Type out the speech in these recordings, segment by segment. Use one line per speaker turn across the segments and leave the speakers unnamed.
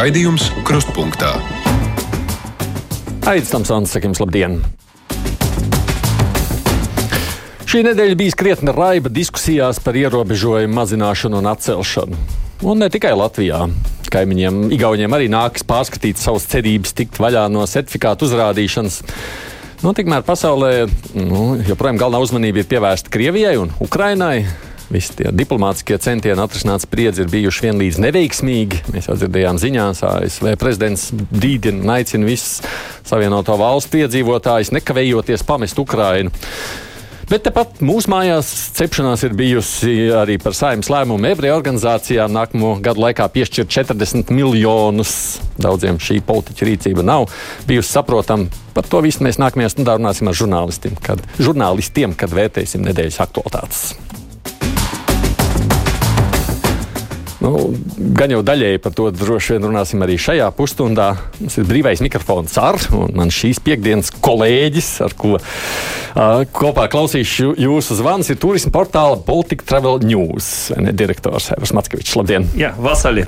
Raidījums Krustpunktā.
Aizsmeļamies, Tamsons, sakim, labdien! Šī nedēļa bija krietni raiba diskusijās par ierobežojumu mazināšanu un atcelšanu. Un ne tikai Latvijā. Kaimiņiem, Igauniem arī nākas pārskatīt savas cerības tikt vaļā no certifikātu uzrādīšanas. Nu, tikmēr pasaulē nu, joprojām galvenā uzmanība ir pievērsta Krievijai un Ukrainai. Visi tie diplomātiskie centieni atrisināt spriedzi ir bijuši vienlīdz neveiksmīgi. Mēs jau dzirdējām ziņās, ASV prezidents brīdina un aicina visus Savienoto valstu iedzīvotājus nekavējoties pamest Ukrainu. Bet tepat mūsu mājās cepšanās ir bijusi arī par saimnes lēmumu ebreju organizācijām nākamo gadu laikā piešķirt 40 miljonus. Daudziem šī politiķa rīcība nav bijusi saprotama. Par to visu mēs nākamajā stundā runāsim ar žurnālistiem, kad, žurnālistiem, kad vērtēsim nedēļas aktualitātes. Nu, gan jau daļēji par to droši vien runāsim arī šajā pusstundā. Mums ir brīvais mikrofons ar, un man šīs piekdienas kolēģis, ar ko uh, kopā klausīšu jūsu zvans, ir turisma portāla Baltic Travel News. Ne, direktors Evers Mackevičs, labdien!
Jā, vasarī.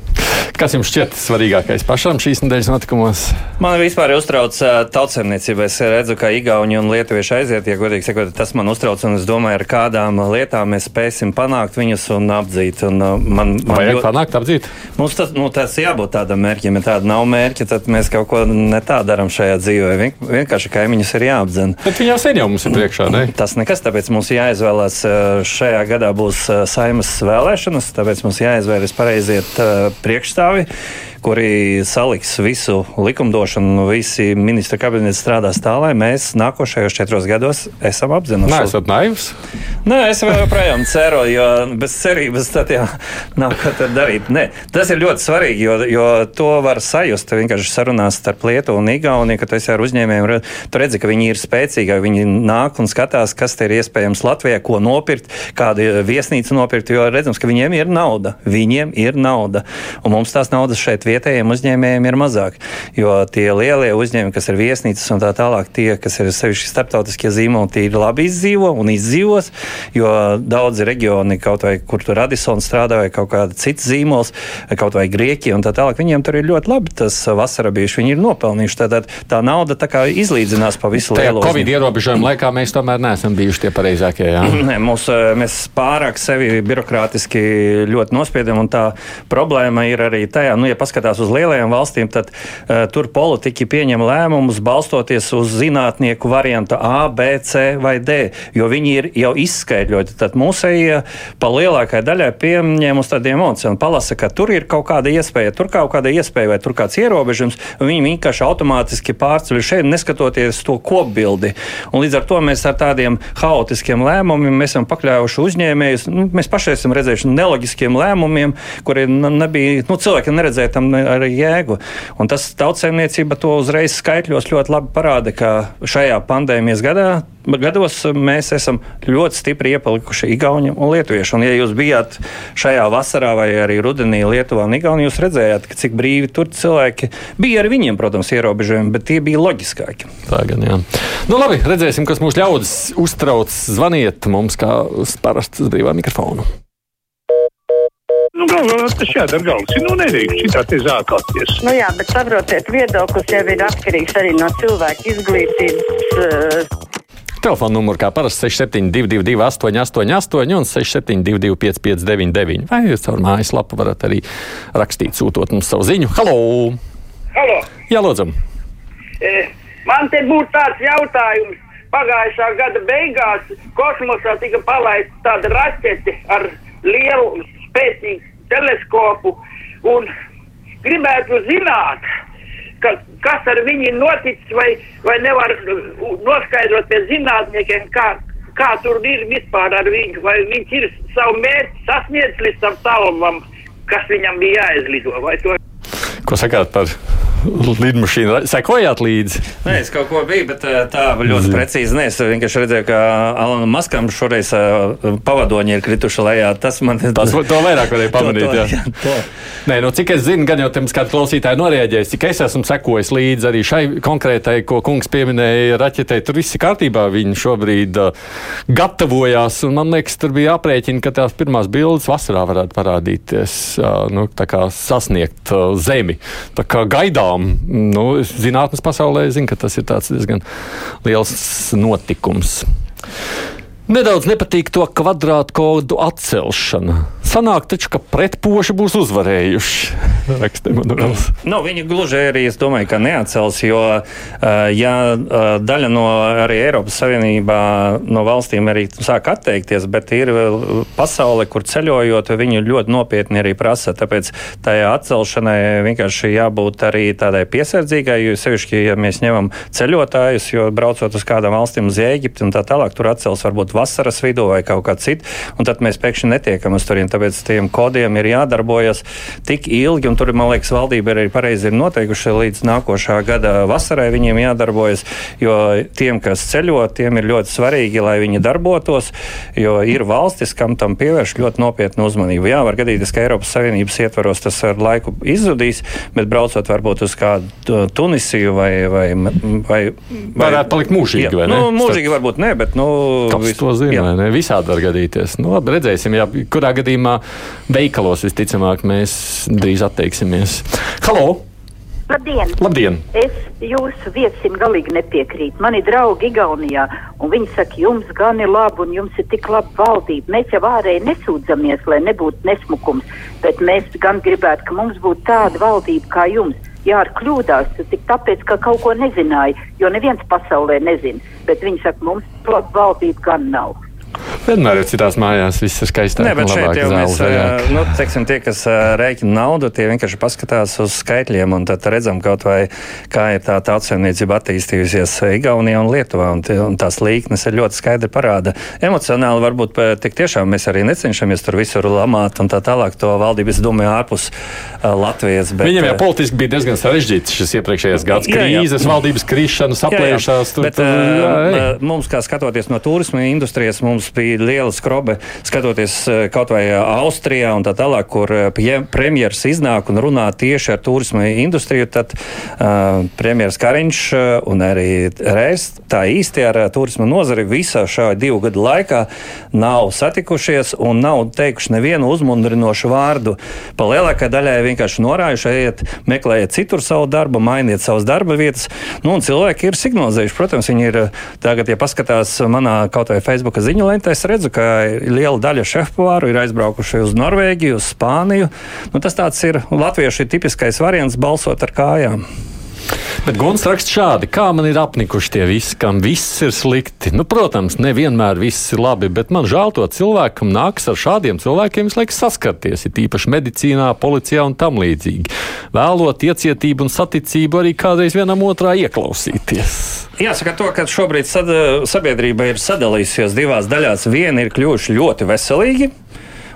Kas jums šķiet svarīgākais pašam šīs nedēļas notikumos?
Man vispār uztrauc uh, tautsēmniecība. Es redzu, ka Igauni un Lietuvieši aiziet, ja godīgi sakot, tas man uztrauc, un es domāju, ar kādām lietām mēs spēsim panākt viņus un apdzīt. Un, uh, man, man
Vajag panākt, apdzīt?
Mums tas, nu, tas jābūt tādam mērķim. Ja tāda nav mērķa, tad mēs kaut ko ne tā darām šajā dzīvē. Vien, vienkārši kaimiņus ir jāapdzen.
Bet viņi jau sen jau mums ir priekšā, ne?
Tas nekas, tāpēc mums jāizvēlās. Šajā gadā būs saimas vēlēšanas, tāpēc mums jāizvēlas pareiziet priekšstāvi kuri saliks visu likumdošanu, visi ministra kabineti strādās tā, lai mēs nākošajos četros gados esam apzināti.
Nē, esat naivs.
Nē, es joprojām ceru, jo bez cerības tad jau nav ko darīt. Nē, tas ir ļoti svarīgi, jo, jo to var sajust vienkārši sarunās starp Lietuvu un Igauniju, ka tu esi ar uzņēmējiem. Tu redzi, ka viņi ir spēcīgi, viņi nāk un skatās, kas te ir iespējams Latvijā, ko nopirkt, kādu viesnīcu nopirkt, jo redzams, ka viņiem ir nauda. Viņiem ir nauda. Un mums tās naudas šeit vietējiem uzņēmējiem ir mazāk. Jo tie lielie uzņēmumi, kas ir viesnīcas un tā tālāk, tie, kas ir sevišķi starptautiskie zīmoli, tie ir labi izdzīvo un izdzīvos. Jo daudzi reģioni, kaut vai kur tur Radisons strādā, vai kaut kāda cita zīmols, kaut vai Grieķija un tā tālāk, viņiem tur ir ļoti labi tas vasara bijuši. Viņi ir nopelnījuši. Tātad tā nauda tā kā izlīdzinās pa visu lielu.
Covid ierobežojumu laikā mēs tomēr neesam bijuši tie pareizākie. Jā?
Nē, mūs, mēs pārāk sevi birokrātiski ļoti nospiedam, un tā problēma ir arī tajā, nu, ja paskatās uz lielajām valstīm, tad uh, tur politiķi pieņem lēmumus balstoties uz zinātnieku variantu A, B, C vai D, jo viņi ir jau izskaidroti. Tad mūsējie pa lielākajai daļai pieņem uz tādiem emocijām, palasa, ka tur ir kaut kāda iespēja, tur kaut kāda iespēja vai tur kāds ierobežojums, un viņi vienkārši automātiski pārceļ šeit, neskatoties to kopbildi. Un līdz ar to mēs ar tādiem haotiskiem lēmumiem esam pakļāvuši uzņēmējus. Nu, mēs paši esam redzējuši neloģiskiem lēmumiem, kuriem nebija, nu, cilvēki neredzēja tam arī jēgu. Un tas tautsēmniecība to uzreiz skaitļos ļoti labi parāda, ka šajā pandēmijas gadā gados mēs esam ļoti stipri iepalikuši Igauniem un Lietuviešu. Un, ja jūs bijāt šajā vasarā vai arī rudenī Lietuvā un Igaunijā, jūs redzējāt, cik brīvi tur cilvēki bija ar viņiem, protams, ierobežojumi, bet tie bija loģiskāki.
Tā gan jā. Nu, labi, redzēsim, kas mūsu ļaudis uztrauc. Zvaniet mums, kā uz brīvā mikrofonu.
Nu, galvā tas jādara galvas. Nu, nedrīkst šitā te zākāties.
Nu jā, bet saprotiet, viedoklis jau ir atkarīgs arī no cilvēka izglītības. Uh...
Telefona numurs kā parasti 6722, 888, un 672, 559, vai jūs caur mājaslapu varat arī rakstīt, sūtot mums savu ziņu. Halo!
Halo.
Jā, lūdzu!
E, man te būtu tāds jautājums. Pagājušā gada beigās kosmosā tika palaista tāda raķete ar lielu, spēcīgu teleskopu. Gribētu zināt, ka, kas ar viņu noticis, vai, vai nevar noskaidrot pie zinātniekiem, kā, kā tur ir vispār ar viņu, vai viņš ir savu mērķi sasniedzis līdz tam tālumam, kas viņam bija jāizlido.
Ko sakāt par lidmašīnu. Sekojāt līdzi?
Nē, es kaut ko biju, bet eh, tā ļoti Zin. precīzi nē. Es vienkārši redzēju, ka Alanam Maskam šoreiz uh, pavadoņi ir krituši lejā. Tas man ir.
Tas to vairāk varēja pamanīt. to, to, jā. Jā, to. Nē, nu, cik es zinu, gan jau tam kāds klausītāji norēģējis, cik es esmu sekojis līdzi arī šai konkrētai, ko kungs pieminēja, raķetei. Tur viss ir kārtībā. Viņi šobrīd uh, gatavojās, un man liekas, tur bija aprēķina, ka tās pirmās bildes vasarā varētu parādīties, uh, nu, tā kā sasniegt uh, zemi. Tā kā gaidām, nu, zinātnes pasaulē zina, ka tas ir diezgan liels notikums. Nedaudz nepatīk to kvadrātkodu atcelšana. Sanāk taču, ka pretpoši būs uzvarējuši.
nu, viņi gluži arī, es domāju, ka neatcels, jo ja daļa no arī Eiropas Savienībā no valstīm arī sāk atteikties, bet ir pasaule, kur ceļojot, viņi ļoti nopietni arī prasa. Tāpēc tajā atcelšanai vienkārši jābūt arī tādai piesardzīgai, jo sevišķi, ja mēs ņemam ceļotājus, jo braucot uz kādām valstīm, uz Ēģipti un tā tālāk, tur atcels varbūt vasaras vidū vai kaut kā citu, un tad mēs pēkšņi netiekam uz turien. Tāpēc tiem kodiem ir jādarbojas tik ilgi, un tur, man liekas, valdība arī pareizi ir noteikuši līdz nākošā gada vasarai viņiem jādarbojas, jo tiem, kas ceļo, tiem ir ļoti svarīgi, lai viņi darbotos, jo ir valstis, kam tam pievērš ļoti nopietnu uzmanību. Jā, var gadīties, ka Eiropas Savienības ietvaros tas ar laiku izzudīs, bet braucot varbūt uz kādu Tunisiju vai. vai, vai, vai
Varētu palikt mūžīgi, jā, vai
ne? Nu, mūžīgi varbūt ne, bet. Nu,
Kas to zina? Ne? Visādi var gadīties. Nu, labi, redzēsim, jā, kurā gadījumā veikalos visticamāk mēs drīz atteiksimies. Halo!
Labdien!
Labdien!
Es jūsu viesim galīgi nepiekrītu. Mani draugi Igaunijā, un viņi saka, jums gan ir labi, un jums ir tik laba valdība. Mēs jau ārēji nesūdzamies, lai nebūtu nesmukums, bet mēs gan gribētu, ka mums būtu tāda valdība kā jums. Jā, ar kļūdās, tik tāpēc, ka kaut ko nezināja, jo neviens pasaulē nezina, bet viņi saka, mums laba valdība gan nav.
Vienmēr ir citās mājās, viss ir skaistāk.
Nē, bet šeit jau mēs, zaļāk. nu, teiksim, tie, kas rēķina naudu, tie vienkārši paskatās uz skaitļiem, un tad redzam kaut vai, kā ir tā tautsēmniecība attīstījusies Igaunijā un Lietuvā, un, un tās līknes ir ļoti skaidri parāda. Emocionāli varbūt tik tiešām mēs arī necenšamies tur visur lamāt un tā tālāk to valdību, es domāju, ārpus Latvijas.
Bet, Viņam jau politiski bija diezgan sarežģīts šis iepriekšējais gads. Krīzes, jā, jā. valdības krišanas, aplēšās.
Tur, bet, tur, jā, jā. Mums, kā skatoties no turisma industrijas, mums bija bija liela skrobe, skatoties eh, kaut vai eh, Austrijā un tā tālāk, kur eh, premjeras iznāk un runā tieši ar turisma industriju, tad uh, premjeras Kariņš un arī Rēs tā īsti ar turisma nozari visā šā divu gadu laikā nav satikušies un nav teikuši nevienu uzmundrinošu vārdu. Pa lielākai daļai vienkārši norājuši, ejiet, meklējiet citur savu darbu, mainiet savas darba vietas. Nu, cilvēki ir signalizējuši, protams, viņi ir tagad, ja paskatās manā kaut vai Facebook ziņu lentē, es redzu, ka liela daļa šefpavāru ir aizbraukuši uz Norvēģiju, uz Spāniju. Nu, tas ir latviešu tipiskais variants balsot ar kājām.
Bet Guns raksta šādi, kā man ir apnikuši tie visi, kam viss ir slikti. Nu, protams, nevienmēr viss ir labi, bet man žēl to cilvēku, kam nāks ar šādiem cilvēkiem visu laiku saskarties, ir tīpaši medicīnā, policijā un tam līdzīgi. Vēlot iecietību un saticību arī kādreiz vienam otrā ieklausīties.
Jāsaka, to, ka šobrīd sad, sabiedrība ir sadalījusies divās daļās. Viena ir kļuvuši ļoti veselīgi,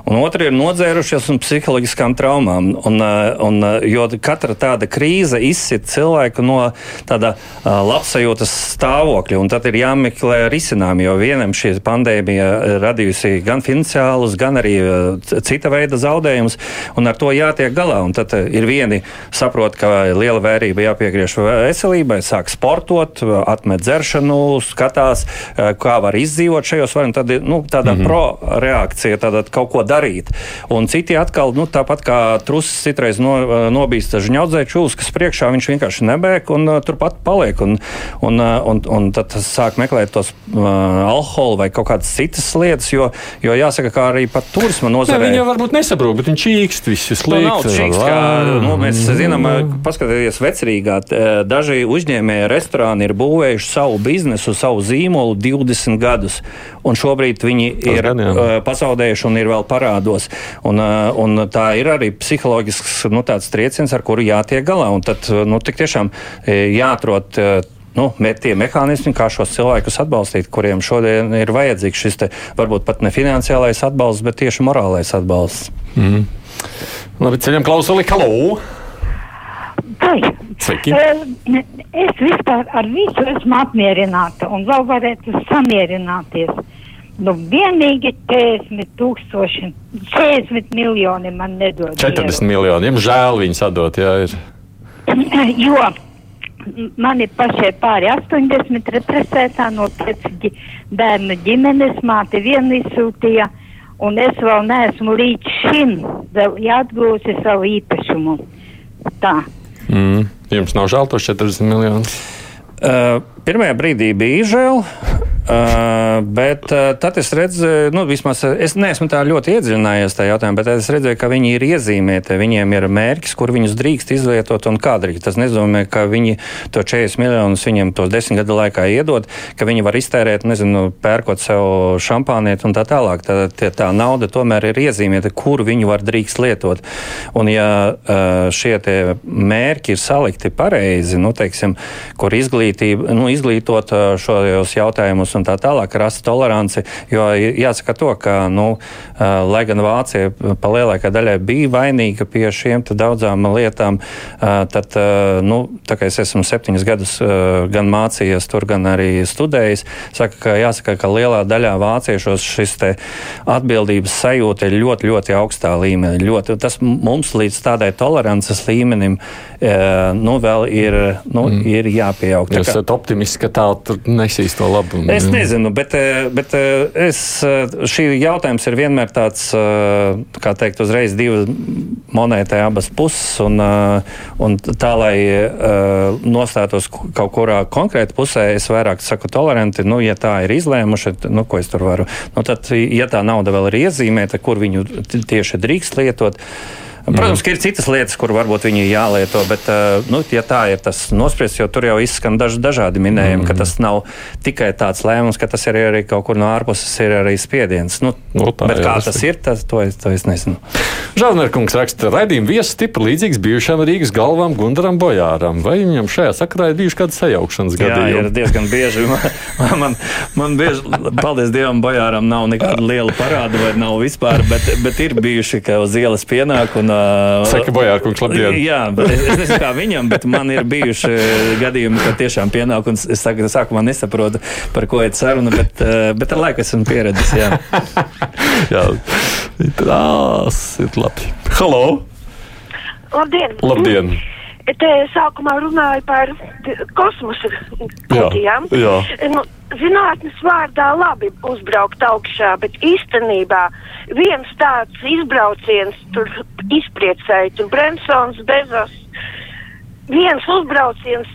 un otri ir nodzērušies un psiholoģiskām traumām. Un, eh, un, eh, jo katra tāda krīze izsit cilvēku no tāda uh, labsajūtas stāvokļa, un tad ir jāmeklē risinājumi, jo vienam šī pandēmija radījusi gan finansiālus, gan arī cita veida zaudējumus, un ar to jātiek galā. Un tad ir vieni saprot, ka liela vērība jāpiegriež veselībai, sāk sportot, atmet dzeršanu, skatās, kā var izdzīvot šajos variantos. Tad ir nu, tāda mm -hmm. pro reakcija, tāda kaut ko darīt darīt. Un citi atkal, nu, tāpat kā trusis citreiz no, eh, nobīst žņaudzēt čūlas, kas priekšā viņš vienkārši nebēg un uh, turpat paliek. Un, un, uh, un, un tad sāk meklēt tos uh, alkoholu vai kaut kādas citas lietas, jo, jo jāsaka, ka arī pat turisma nozarē.
Viņi jau varbūt nesaprot, bet viņš čīkst visu slikti. Nu,
kā, nu, mēs zinām, paskatieties vecrīgā, daži uzņēmēji restorāni ir būvējuši savu biznesu, savu zīmolu 20 gadus, un šobrīd viņi ir jā. pazaudējuši un ir vēl parādījuši parādos. Un, un tā ir arī psiholoģisks nu, trieciens, ar kuru jātiek galā. Un tad nu, tik tiešām jāatrod nu, tie mehānismi, kā šos cilvēkus atbalstīt, kuriem šodien ir vajadzīgs šis te, varbūt pat ne finansiālais atbalsts, bet tieši morālais atbalsts.
Mm. Labi, ceļam klausuli!
Tai.
Sveiki.
Eh, Es vispār ar visu esmu apmierināta un vēl varētu samierināties. Nu, vienīgi 40 tūkstoši, 40 miljoni man nedod.
40 miljoni. Jums žēl viņus atdot, jā, ir.
Jo man ir pašai pāri 80 represētā no ģi- bērnu ģimenes māte vienu izsūtīja, un es vēl neesmu līdz šim atgūsi savu īpašumu. Tā.
Mm. Jums nav žēl tos 40 miljonus.
Uh, pirmajā brīdī bija žēl, uh, bet uh, tad es redzēju, nu, vismaz es neesmu tā ļoti iedziļinājies tajā jautājumā, bet es redzēju, ka viņi ir iezīmēti, viņiem ir mērķis, kur viņus drīkst izlietot un kā drīkst. Tas nenozīmē, ka viņi to 40 miljonus viņiem tos desmit gadu laikā iedod, ka viņi var iztērēt, nezinu, pērkot sev šampānieti un tā tālāk. Tā, tā, tā nauda tomēr ir iezīmēta, kur viņu var drīkst lietot. Un ja uh, šie mērķi ir salikti pareizi, nu, teiksim, kur izglītība, nu, izglītot šos jautājumus un tā tālāk, rast toleranci, jo jāsaka to, ka, nu, lai gan Vācija pa lielākā daļai bija vainīga pie šiem daudzām lietām, tad, nu, tā kā es esmu septiņus gadus gan mācījies tur, gan arī studējis, saka, ka jāsaka, ka lielā daļā vāciešos šis atbildības sajūta ir ļoti, ļoti augstā līmenī. Ļoti, tas mums līdz tādai tolerances līmenim nu, vēl ir, nu, mm. ir jāpieaug.
Jūs esat optimists, ka tā nesīs to labumu.
Es nezinu, bet, eh, bet eh, es, eh, šī jautājums ir vienmēr tāds, kā teikt, uzreiz divas monētai abas puses. Un, un tā, lai nostātos kaut kurā konkrēti pusē, es vairāk saku toleranti, nu, ja tā ir izlēmuši, nu, ko es tur varu. Nu, tad, ja tā nauda vēl ir iezīmēta, kur viņu tieši drīkst lietot. Protams, ka ir citas lietas, kur varbūt viņi jālieto, bet, eh, nu, ja tā ir tas nospriests, jo tur jau izskan daž, dažādi minējumi, mm. ka tas nav tikai tāds lēmums, ka tas ir arī kaut kur no ārpuses ir arī spiediens. Nu,
Nu, tā,
bet
jā,
kā
tas
tas ir, tas, to, es, to es nezinu.
Žārnērkungs raksta, raidījuma viesis stipri līdzīgs bijušam Rīgas galvam Gundaram Bojāram. Vai viņam šajā sakarā ir bijuši kādi sajaukšanas
Jā, ir
gadījumi?
diezgan bieži. Man, man, man bieži, paldies Dievam, bojāram nav nekāda liela parāda vai nav vispār, bet, bet ir bijuši, ka uz ielas pienāk un. Uh,
Saka, Bojārkungs, labdien!
Jā, bet es, es nezinu, kā viņam, bet man ir bijuši gadījumi, kad tiešām pienāk un es sāku, sākumā nesaprotu, par ko ir saruna, bet, uh, bet ar laiku esmu pieredzējis. Jā.
Jā, tas ir labi. Halo!
Labdien!
Labdien!
Te sākumā runāju par kosmosa kuģiem. Nu, zinātnes vārdā labi uzbraukt augšā, bet īstenībā viens tāds izbrauciens tur izpriecēja, tur Brensons, Bezos, viens uzbrauciens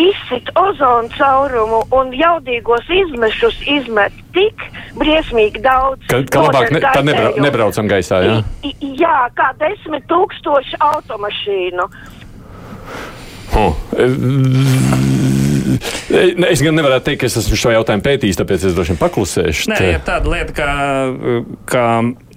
izsit ozonu caurumu un jaudīgos izmešus izmet tik briesmīgi daudz.
Ka, ka labāk ne, tā nebra, nebraucam gaisā, jā?
I- Jā, kā desmit tūkstoši automašīnu.
Oh. Es gan nevaru teikt, ka es esmu šo jautājumu pētījis, tāpēc es droši vien paklusēšu.
Nē, ir tāda lieta, kā, kā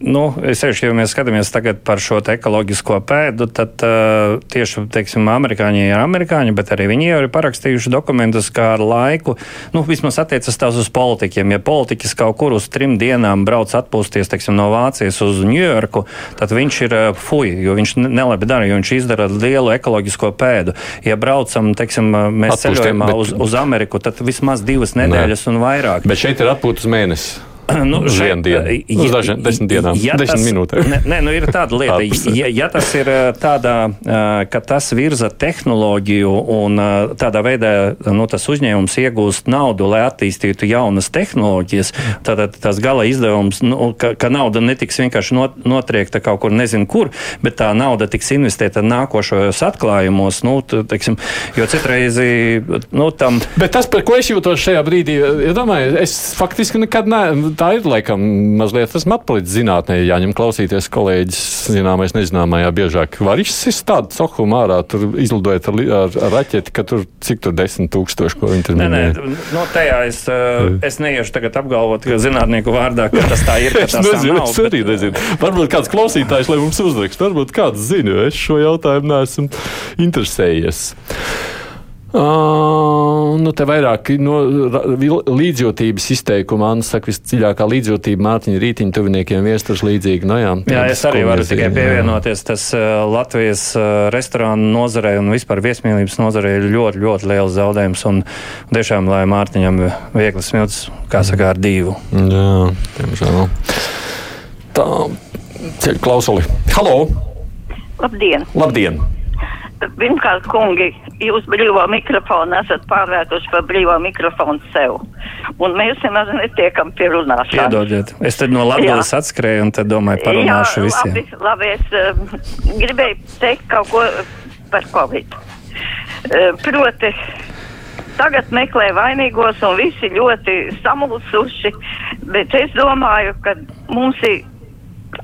nu, es sevišķi, ja mēs skatāmies tagad par šo ekoloģisko pēdu, tad uh, tieši, teiksim, amerikāņi ir amerikāņi, bet arī viņi jau ir parakstījuši dokumentus, kā ar laiku, nu, vismaz attiecas tās uz politiķiem. Ja politiķis kaut kur uz trim dienām brauc atpūsties, teiksim, no Vācijas uz Ņujorku, tad viņš ir uh, fuj, jo viņš ne- nelabi dara, jo viņš izdara lielu ekoloģisko pēdu. Ja braucam, teiksim, uh, mēs
Atpūstiem,
ceļojumā
bet-
uz, uz Ameriku, tad vismaz divas nedēļas un vairāk.
Bet šeit ir atpūtas mēnesis.
Nu,
Uz
šeit,
vienu dienu.
ja-
Uz dažiem- desmit dienām. Desmit minūtēm.
Nē, nē, nu ir tāda lieta, ja, ja tas ir ā, tādā, ā, ka tas virza tehnoloģiju un tādā veidā nu, tas uzņēmums iegūst naudu, lai attīstītu jaunas tehnoloģijas, tad tas gala izdevums, nu, ka, ka nauda netiks vienkārši not, notriekta kaut kur nezinu kur, bet tā nauda tiks investēta nākošajos atklājumos, nu, teiksim, jo citreizi nu, tam.
Bet tas, par ko es jūtos šajā brīdī, ja domāju, es faktiski nekad ne, tā ir laikam mazliet esmu atpalicis zinātnē, jāņem klausīties kolēģis zināmais nezināmajā biežāk. Var izsist tādu cohumu ārā, tur izlidojot ar, ar, ar raķeti, ka tur cik tur desmit tūkstoši, ko viņi tur
Nē, nē,
minēja.
no tajā es, uh, es neiešu tagad apgalvot, ka zinātnieku vārdā, ka tas tā ir.
Es nezinu,
nav,
es arī
bet, uh,
nezinu. Varbūt kāds klausītājs, lai mums uzrakst, varbūt kāds zina, jo es šo jautājumu neesmu interesējies. Uh, nu, te vairāk no, līdzjūtības izteikuma, Anna saka, visdziļākā līdzjūtība Mārtiņa rītiņa tuviniekiem viesturs līdzīgi. No, jā,
jā, es arī varu tikai pievienoties. Tas uh, Latvijas uh, restorānu nozarei un vispār viesmīlības nozarei ir ļoti, ļoti liels zaudējums. Un tiešām, lai Mārtiņam viegli smilts, kā saka, ar divu.
Jā, tiemžēl. Tā, ceļ klausuli. Halo!
Labdien!
Labdien!
Pirmkārt, kungi, jūs brīvā mikrofonu esat pārvērtuši par brīvā mikrofonu sev. Un mēs nemaz netiekam pie runāšanas.
Piedodiet, es tad no Latvijas atskrēju un tad domāju parunāšu
Jā,
visiem.
Labi, labi es uh, gribēju teikt kaut ko par Covid. Uh, proti, tagad meklē vainīgos un visi ļoti samulsuši, bet es domāju, ka mums ir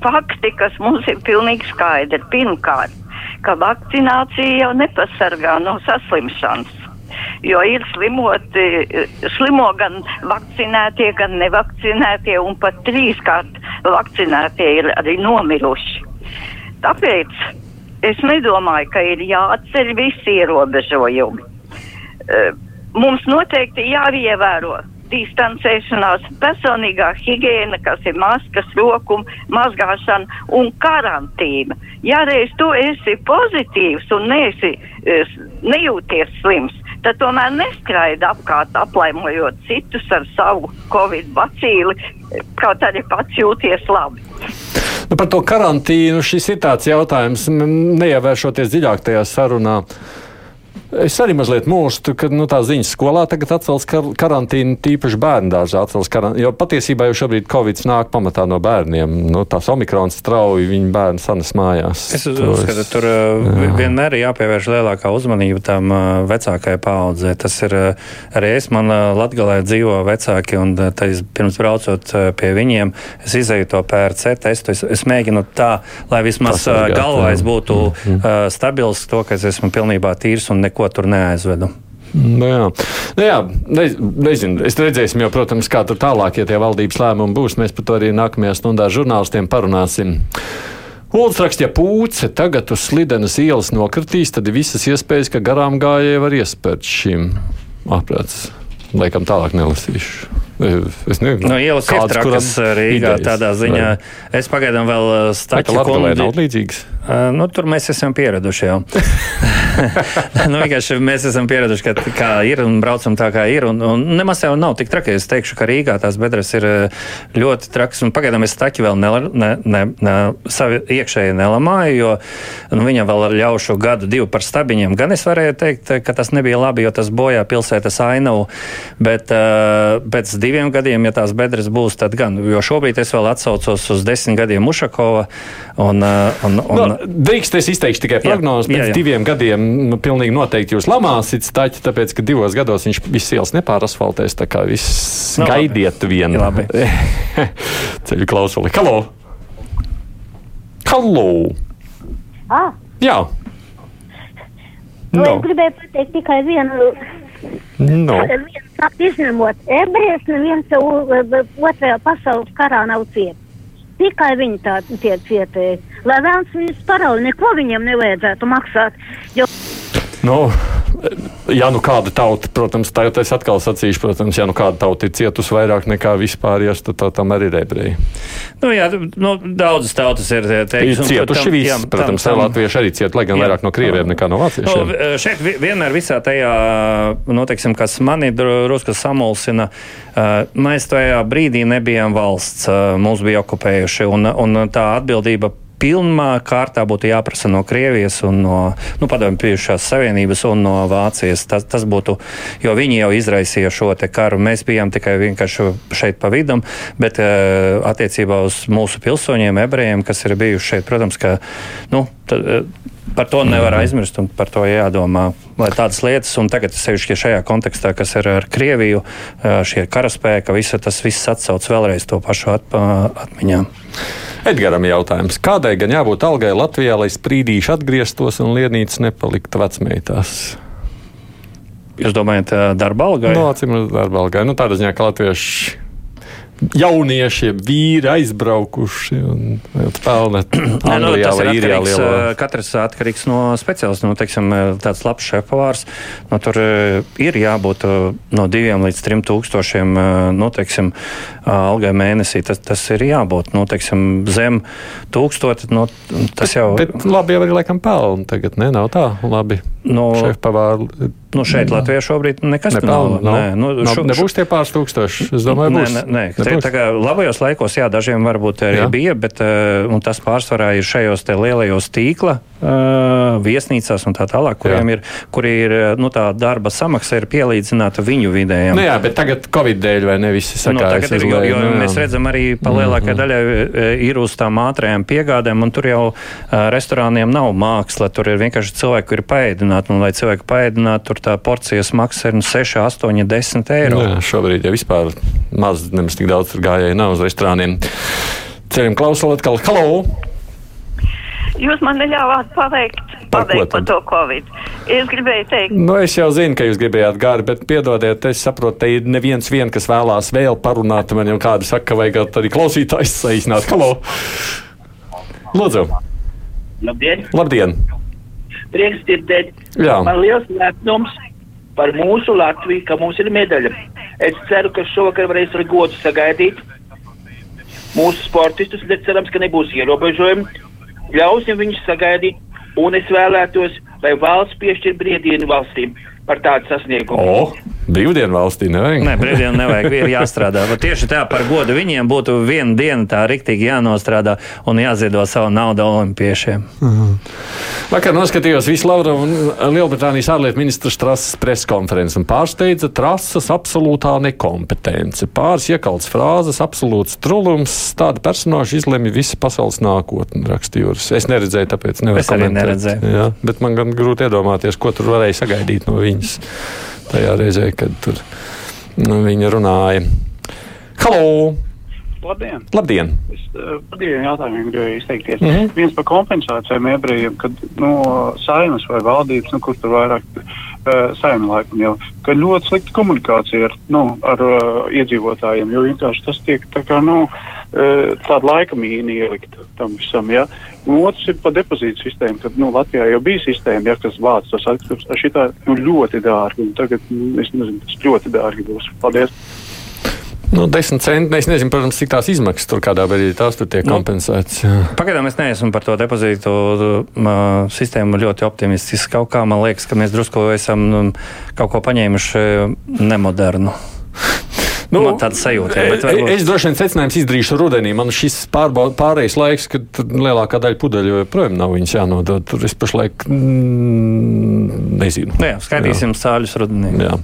fakti, kas mums ir pilnīgi skaidri. Pirmkārt, ka vakcinācija jau nepasargā no saslimšanas. Jo ir slimoti, slimo gan vakcinētie, gan nevakcinētie, un pat trīskārt vakcinētie ir arī nomiruši. Tāpēc es nedomāju, ka ir jāatceļ visi ierobežojumi. Mums noteikti jāievēro distancēšanās, personīgā higiēna, kas ir maskas, roku mazgāšana un karantīna. Ja reiz tu esi pozitīvs un neesi, nejūties slims, tad tomēr neskraida apkārt aplaimojot citus ar savu covid bacīli, kaut arī pats jūties labi.
Nu, par to karantīnu šis ir tāds jautājums, neievēršoties dziļāk tajā sarunā. Es arī mazliet mūžu, ka nu, tā ziņas skolā tagad atcels kar karantīnu, tīpaši bērnu dārzā atcels karantīnu. Jo patiesībā jau šobrīd Covid nāk pamatā no bērniem. Nu, tās omikrons strauji viņu bērnu sanas mājās.
Es uzskatu, tur jā. vienmēr ir jāpievērš lielākā uzmanība tam vecākajai paudzē. Tas ir arī es, man Latgalē dzīvo vecāki, un es pirms braucot pie viņiem, es izēju to PRC testu. Es, es mēģinu tā, lai vismaz galvā es būtu mm -hmm. stabils, to, ka es esmu pilnībā tīrs un neko tur neaizvedu.
Nu jā, nu jā ne, nezinu. Es redzēsim, jau, protams, kā tur tālāk, ja tie valdības lēmumi būs. Mēs par to arī nākamajā stundā žurnālistiem parunāsim. Uldis raksta, ja pūce tagad uz slidenes ielas nokritīs, tad ir visas iespējas, ka garām gājēji var iespērt šim aprāts. Laikam tālāk nelasīšu. Es nezinu,
no ielas ir trakas Rīgā idejas, tādā ziņā. Vai? Es pagaidām vēl staķu
kundi. Nav līdzīgs.
Uh, nu, tur mēs esam pieraduši jau. nu, mēs esam pieraduši, ka kā ir un braucam tā, kā ir. Un, un nemaz jau nav tik traki. Es teikšu, ka Rīgā tās bedres ir ļoti trakas. Pagaidām es staķi vēl ne, ne, ne, ne, savi iekšēji nelamāju, jo nu, viņam vēl ar ļaušu gadu, divu par stabiņiem. Gan es varēju teikt, ka tas nebija labi, jo tas bojā pilsētas ainavu. Bet uh, pēc diviem gadiem, ja tās bedres būs, tad gan. Jo šobrīd es vēl atsaucos uz desmit gadiem Ušakova. Un, uh, un, un,
no, drīkst es izteikšu tikai prognozes. Pēc jā, jā. diviem gadiem nu, pilnīgi noteikti jūs lamāsiet staķi, tāpēc, ka divos gados viņš viss ielas nepārasfaltēs. Tā kā viss no, gaidiet vienu. Ceļu klausuli. Halo! Halo!
Ah.
Jā!
Nu, no. Es gribēju pateikt tikai vienu.
No.
Vienu izņemot. Ebrejs neviens otrajā pasaules karā nav cietis. Tikai viņi tādi tie cietēji. Lai vēlams viņus parauj, neko viņiem nevajadzētu maksāt. Jo...
Nu, ja nu kāda tauta, protams, tā es atkal sacīšu, protams, ja nu kāda tauta ir cietusi vairāk nekā vispārējais, tad tā, tam arī ir ebreji.
Nu, jā, nu, daudzas tautas ir
teikušas. Ir cietuši visi, jā, protams, tam, tam, latvieši arī ciet, lai gan jā, vairāk no krieviem nekā no vāciešiem.
Nu, šeit vienmēr visā tajā, nu, teiksim, kas mani drusku samulsina, mēs tajā brīdī nebijām valsts, mūs bija okupējuši, un, un tā atbildība pilnā kārtā būtu jāprasa no Krievijas un no nu, padomju bijušās savienības un no Vācijas. Tas, tas būtu, jo viņi jau izraisīja šo karu. Mēs bijām tikai vienkārši šeit pa vidam, bet uh, attiecībā uz mūsu pilsoņiem, ebrejiem, kas ir bijuši šeit, protams, ka, nu, tad, uh, Par to nevar aizmirst un par to jādomā. Lai tādas lietas, un tagad sevišķi šajā kontekstā, kas ir ar Krieviju, šie karaspēki, visa, tas viss atsauc vēlreiz to pašu at, atmiņā.
Edgaram jautājums. Kādai gan jābūt algai Latvijā, lai sprīdīši atgrieztos un lienītas nepaliktu vecmeitās?
Jūs domājat, darba algai?
No, nu, acīm redzot, darba algai. Nu, tādā ziņā, ka latvieši jaunieši, vīri aizbraukuši un
nu,
Anglijā
tas ir
vai Īrijā
atkarīgs,
lielā.
eh, katrs atkarīgs no speciālista. Nu, teiksim, tāds labs šefpavārs, nu, tur ir jābūt no diviem līdz trim tūkstošiem nu, teiksim, algai mēnesī. Tas, tas ir jābūt nu, teiksim, zem tūkstoti. Nu, tas jau
Bet labi jau arī laikam pelna tagad, ne? Nav tā labi.
Nu,
Šefpavāri.
Nu, šeit Latvijā šobrīd nekas
Nepelna,
nav. Nē, nu,
nav,
šo-
nebūs tie pāris tūkstoši. Es domāju,
Nē,
būs.
nē, nē. Te, tā kā labajos laikos, jā, dažiem varbūt arī
Jā.
jā. bija, bet uh, tas pārsvarā ir šajos te lielajos tīkla uh, viesnīcās un tā tālāk, kuriem
Jā.
ir, kuri ir, uh, nu, tā darba samaksa ir pielīdzināta viņu vidējiem.
Nu jā, bet tagad Covid dēļ vai ne visi
Nu,
sakās.
tagad ir, jo, jo mēs redzam, arī pa lielākajai daļai e, ir uz tām ātrajām piegādēm, un tur jau uh, restorāniem nav māksla. Tur ir vienkārši cilvēki, kuri ir paēdināti, un lai cilvēki paēdinātu, tur tā porcijas maksa ir nu, 6, 8, 10 eiro.
Jā, šobrīd jau vispār maz, nemaz tik daudz tur gājēji nav uz restorāniem. Ceļam klausuli atkal. Halo!
Jūs man neļāvāt paveikt,
Par ko
to Covid. Es gribēju teikt,
Nu, es jau zinu, ka jūs gribējāt gari, bet piedodiet, es saprotu, te ir neviens vien, kas vēlās vēl parunāt. Man jau kādi saka, ka vajag arī klausītājs saīsināt. Halo! Lūdzu!
Labdien!
Labdien!
Prieks dzirdēt!
Jā.
Man liels lepnums par mūsu Latviju, ka mums ir medaļa. Es ceru, ka šovakar varēs ar godu sagaidīt mūsu sportistus, cerams, ka nebūs ierobežojumi. Ļausim viņus sagaidīt, un es vēlētos, lai valsts piešķir brīvdienu valstīm par tādu sasniegumu.
O, brīvdienu valstī nevajag.
Nē, brīvdienu nevajag, ir jāstrādā. Bet tieši tā par godu viņiem būtu viena diena tā riktīgi jānostrādā un jāziedo savu naudu olimpiešiem.
Vakar noskatījos visu Laura un Lielbritānijas ārlietu ministra Strasas preskonferenci un pārsteidza trasas absolūtā nekompetence. Pāris iekalts frāzes, absolūts trulums, tāda personāža izlemj visu pasaules nākotni, rakstījums. Es neredzēju, tāpēc nevaru
Es arī
komentēt.
neredzēju.
Jā, bet man gan grūti iedomāties, ko tur varēja sagaidīt no viņas tajā reizē, kad tur nu, viņa runāja. Halo!
Labdien!
Labdien!
Es uh, par diviem jautājumiem gribēju izteikties. Mm -hmm. Viens par kompensācijām ebrejiem, kad no saimas vai valdības, nu, kur tur vairāk uh, saima laikam jau, ka ļoti slikta komunikācija ar, nu, ar uh, iedzīvotājiem, jo vienkārši tas tiek tā kā, nu, uh, tāda laika mīna ielikt tam visam, ja. Un otrs ir par depozītu sistēmu, kad, nu, Latvijā jau bija sistēma, ja, kas vāc tos atkritumus, tā šitā, nu, ļoti dārgi, un tagad, nu, es nezinu, tas ļoti dārgi būs. Paldies!
Nu, desmit centi. Es nezinu, protams, cik tās izmaksas tur kādā brīdī tās tur tiek
Nu,
kompensētas. jā.
Pagaidām es neesmu par to depozītu uh, sistēmu ļoti optimistisks. Kaut kā man liekas, ka mēs drusku esam um, kaut ko paņēmuši nemodernu. Nu, man tāda sajūta ir. bet
E-
varbūt-
Es droši vien secinājums izdarīšu rudenī. Man šis pārbau- pārējais laiks, kad lielākā daļa pudeļu joprojām nav viņas jānodod. Tur es pašlaik mm, nezinu.
Nu Jā, skaitīsim sāļus rudenī.
Jā.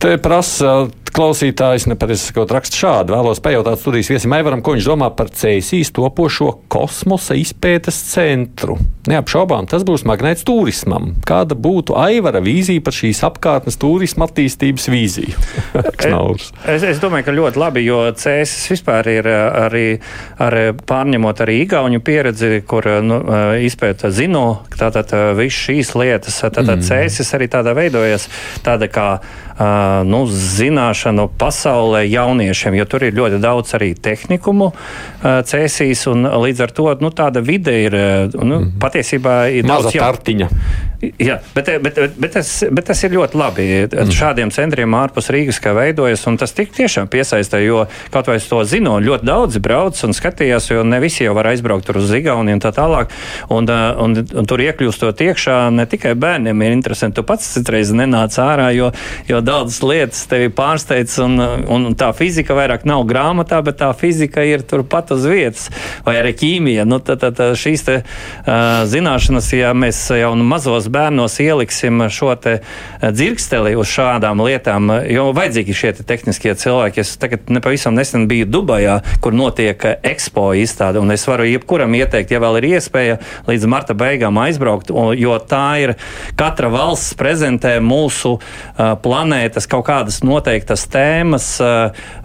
Te prasa klausītājs, nepareizi sakot, raksta šādi. Vēlos pajautāt studijas viesim Aivaram, ko viņš domā par CSIS topošo kosmosa izpētes centru. Neapšaubām, tas būs magnēts turismam. Kāda būtu Aivara vīzija par šīs apkārtnes turisma attīstības vīziju?
Es, es domāju, ka ļoti labi, jo CSS vispār ir uh, arī, arī pārņemot arī Igauniju pieredzi, kur uh, nu, izpēta zino, ka tātad viss šīs lietas, tātad mm. CSS arī tādā veidojas, tāda kā nu, zināšanu pasaulē jauniešiem, jo tur ir ļoti daudz arī tehnikumu CSS, un līdz ar to nu, tāda vide ir, nu, mm. patiesībā ir
Maza tartiņa.
Jā, bet, bet, bet, tas, bet tas ir ļoti labi. Mm. Šādiem centriem ārpus Rīgas kā veidojas, un tas tik tiešām piesaista, jo kaut vai es to zinu, ļoti daudzi brauc un skatījās, jo ne visi jau var aizbraukt tur uz Igauniju un tā tālāk. Un, uh, un, un tur iekļūstot iekšā, ne tikai bērniem ir interesanti. Tu pats citreiz nenāc ārā, jo, jo daudzas lietas tevi pārsteidz, un, un, tā fizika vairāk nav grāmatā, bet tā fizika ir turpat uz vietas, vai arī ķīmija. Nu, tad, tad šīs te, uh, zināšanas, ja mēs jau nu mazos bērnos ieliksim šo te dzirksteli uz šādām lietām, jo vajadzīgi šie te tehniskie cilvēki. Es tagad nepavisam nesen biju Dubajā, kur notiek ekspo izstāde, un es varu jebkuram ieteikt, ja vēl ir iespēja līdz marta beigām aizbraukt, jo tā ir katra valsts prezentē mūsu uh, planētu planētas kaut kādas noteiktas tēmas,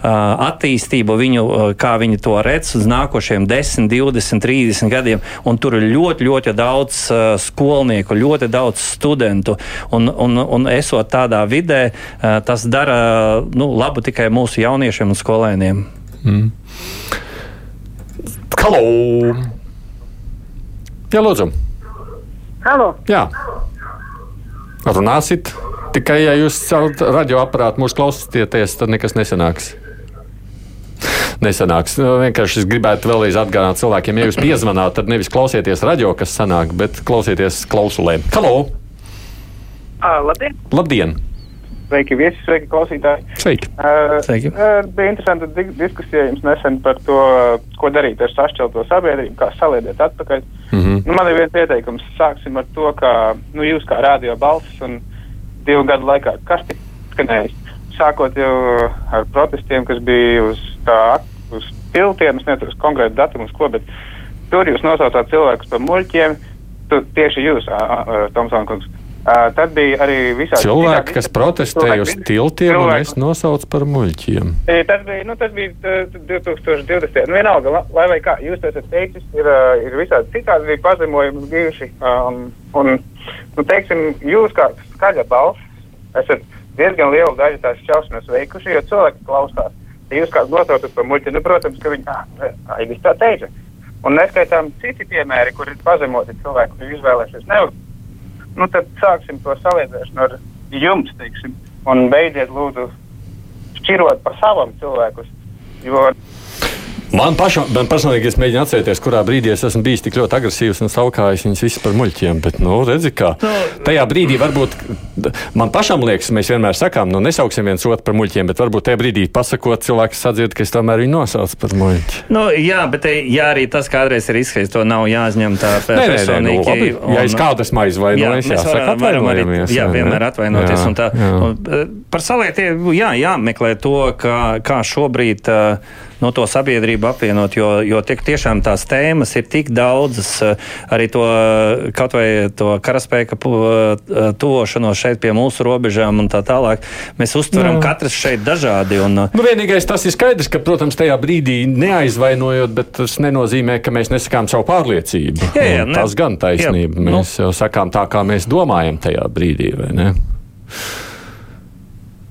attīstību, viņu, kā viņi to redz uz nākošiem 10, 20, 30 gadiem. Un tur ir ļoti, ļoti daudz skolnieku, ļoti daudz studentu. Un, un, un esot tādā vidē, tas dara nu, labu tikai mūsu jauniešiem un skolēniem. Mm.
Halo! Jā, lūdzu!
Halo!
Jā! Runāsit tikai, ja jūs caur radioaparātu mūs klausāties, tad nekas nesanāks. Nesanāks. Nu, vienkārši es gribētu vēlreiz atgādināt cilvēkiem, ja jūs piezvanāt, tad nevis klausieties radio, kas sanāk, bet klausieties klausulē. Halo!
Uh, labdien!
Labdien!
Sveiki, viesi, sveiki, klausītāji!
Sveiki!
Uh,
sveiki.
Uh, bija interesanti di diskusija jums nesen par to, ko darīt ar sašķelto sabiedrību, kā saliedēt atpakaļ. Mm -hmm. nu, man ir viens ieteikums. Sāksim ar to, ka nu, jūs kā rādio balss un divu gadu laikā karsti skanējis. Sākot jau ar protestiem, kas bija uz tā, uz tiltiem, es neturu konkrētu datumu, uz ko, bet tur jūs nosaucāt cilvēkus par muļķiem. Tu, tieši jūs. Uh, tad bija arī visādi
cilvēki, kas protestēja uz tiltiem cilvēki. un es nosaucu par muļķiem.
Tas bija, nu, tas bija 2020. Nu, vienalga, la, lai vai kā jūs esat teicis, ir, ir visādi citādi bija pazemojumi bijuši. Um, un, nu, teiksim, jūs kā skaļa balss esat diezgan lielu daļu tās šausmas veikuši, jo cilvēki klausās. Ja jūs kāds nosaucat par muļķi, nu, protams, ka viņi ah, tā teica. Un neskaitām citi piemēri, kur ir pazemoti cilvēki, kuri izvēlēsies neuzmanību nu, tad sāksim to salīdzināšanu ar jums, teiksim, un beidziet lūdzu šķirot par savam cilvēkus. Jo
Man, pašam, man personīgi es mēģinu atcerēties, kurā brīdī es esmu bijis tik ļoti agresīvs un saukājis viņus visus par muļķiem. Bet, nu, redzi, kā nu. tajā brīdī varbūt man pašam liekas, mēs vienmēr sakām, nu, nesauksim viens otru par muļķiem, bet varbūt tajā brīdī pasakot, cilvēks sadzird, ka es tomēr viņu nosaucu par muļķi.
Nu, jā, bet jā, arī tas kādreiz ir izskanējis, to nav jāuzņem tā personīgi.
Nē, nē, nu, un, ja es kādu esmu aizvainojis, jā, jāsaka atvainojamies.
Jā, vienmēr atvainoties. Jā, un tā, jā. Un, eh, par salietiem, jā, jāmeklē to, kā, kā šobrīd. Uh, no to sabiedrību apvienot, jo, jo tiek tiešām tās tēmas ir tik daudzas, eh, arī to kaut vai to karaspēka eh, tuvošanos šeit pie mūsu robežām un tā tālāk. Mēs uztveram katrs šeit dažādi. Un,
eh, nu, vienīgais tas ir skaidrs, ka, protams, tajā brīdī neaizvainojot, bet tas nenozīmē, ka mēs nesakām savu pārliecību. Jā, jā, ne, tas gan taisnība. Jā, mēs nu, jau sakām tā, kā mēs domājam tajā brīdī, vai ne?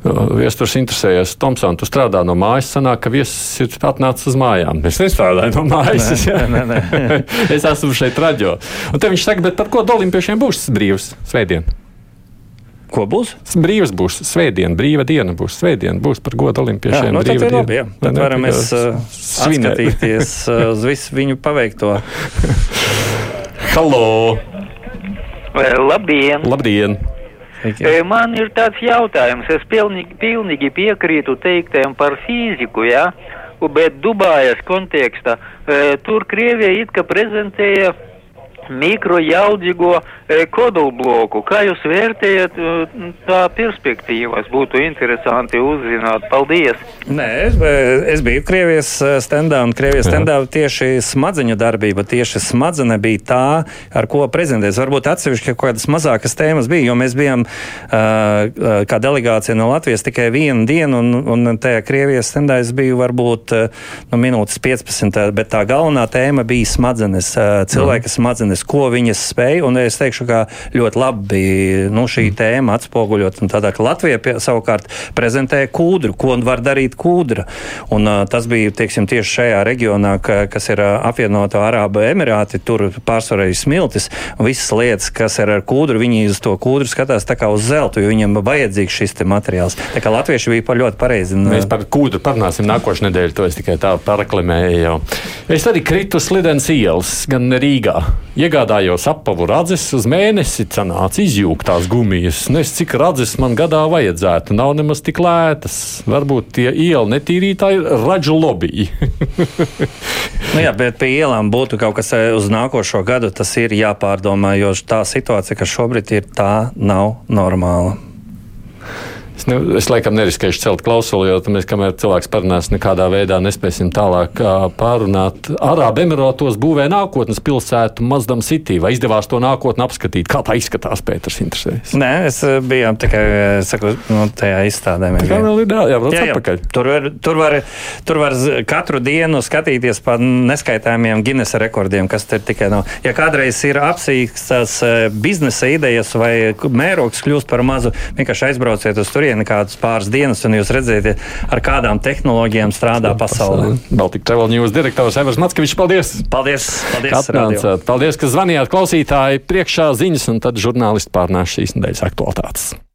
Viesturs interesējies, Tomsons, tu strādā no mājas. Sanāk, ka viesis ir atnācis uz mājām. Es nestrādāju no mājas. Nē, nē, nē. es esmu šeit raģio. Un te viņš saka, bet par ko Olimpiešiem būs brīvs svētdien?
Ko būs?
Brīvs būs svētdiena, brīva diena būs svētdiena, būs par godu olimpiešiem. Jā,
nu, tad ir labi, jā. Tad varam mēs uh, skatīties uh, uz visu viņu paveikto.
Halo!
Labdien!
Labdien!
Sveiki. Man ir tāds jautājums, es pilnīgi, pilnīgi piekrītu teiktēm par fiziku, jā, ja? bet Dubājas kontekstā tur Krievija it kā prezentēja mikrojaudzīgo e, kodolbloku. Kā jūs vērtējat e, tā perspektīvas? Būtu interesanti uzzināt. Paldies!
Nē, es, es biju Krievijas e, standā, un Krievijas standā tieši smadzeņu darbība, tieši smadzene bija tā, ar ko prezentēs. Varbūt atsevišķi kaut kādas mazākas tēmas bija, jo mēs bijām uh, kā delegācija no Latvijas tikai vienu dienu, un, un tajā Krievijas standā es biju varbūt no minūtes 15, bet tā galvenā tēma bija smadzenes, cilvēka smadzenes zinātnes, ko viņas spēja. Un es teikšu, ka ļoti labi nu, šī mm. tēma atspoguļot. Tādā, Latvija pie, savukārt prezentēja kūdru, ko var darīt kūdra. Un, uh, tas bija teiksim, tieši šajā reģionā, ka, kas ir uh, apvienoto Arābu Emirāti. Tur pārsvarā ir smiltis visas lietas, kas ir ar kūdru. Viņi uz to kūdru skatās kā uz zeltu, jo viņiem vajadzīgs šis materiāls. Tā kā latvieši bija pa ļoti pareizi.
Mēs par kūdru parunāsim nākošais nedēļa. To es tikai tā paraklimēju. Jau. Es arī kritu slidens ielas, gan Rīgā. Iegādājos apavu radzes, uz mēnesi sanāca izjūgtās gumijas. Nezinu, cik radzes man gadā vajadzētu. Nav nemaz tik lētas. Varbūt tie ielu netīrītāji ir ražu lobby.
nu jā, bet pie ielām būtu kaut kas eh, uz nākošo gadu. Tas ir jāpārdomā, jo tā situācija, kas šobrīd ir, tā nav normāla.
Es, ne, es laikam neriskēšu celt klausuli, jo mēs, kamēr cilvēks parunās, nekādā veidā nespēsim tālāk uh, pārunāt. Arābu Emirātos būvē nākotnes pilsētu Mazdam City. Vai izdevās to nākotni apskatīt? Kā tā izskatās, Pēters, interesēs?
Nē, es biju tikai saku, nu, tajā izstādē.
Tā vēl ir jābrauc jā, jā. atpakaļ.
Tur var, tur, var, tur var katru dienu skatīties pa neskaitāmiem Guinness rekordiem, kas ir tikai no. Ja kādreiz ir apsīkstas biznesa idejas vai mērogs kļūst par mazu, vienkārši aizbrauciet uz turieni kādus pāris dienas, un jūs redzēsiet, ar kādām tehnoloģijām strādā pasaulē.
Baltika Travel News direktors Evers Matskevičs, paldies!
Paldies! paldies
Atnācāt. Paldies, ka zvanījāt klausītāji priekšā ziņas, un tad žurnālisti pārnāš šīs nedēļas aktualitātes.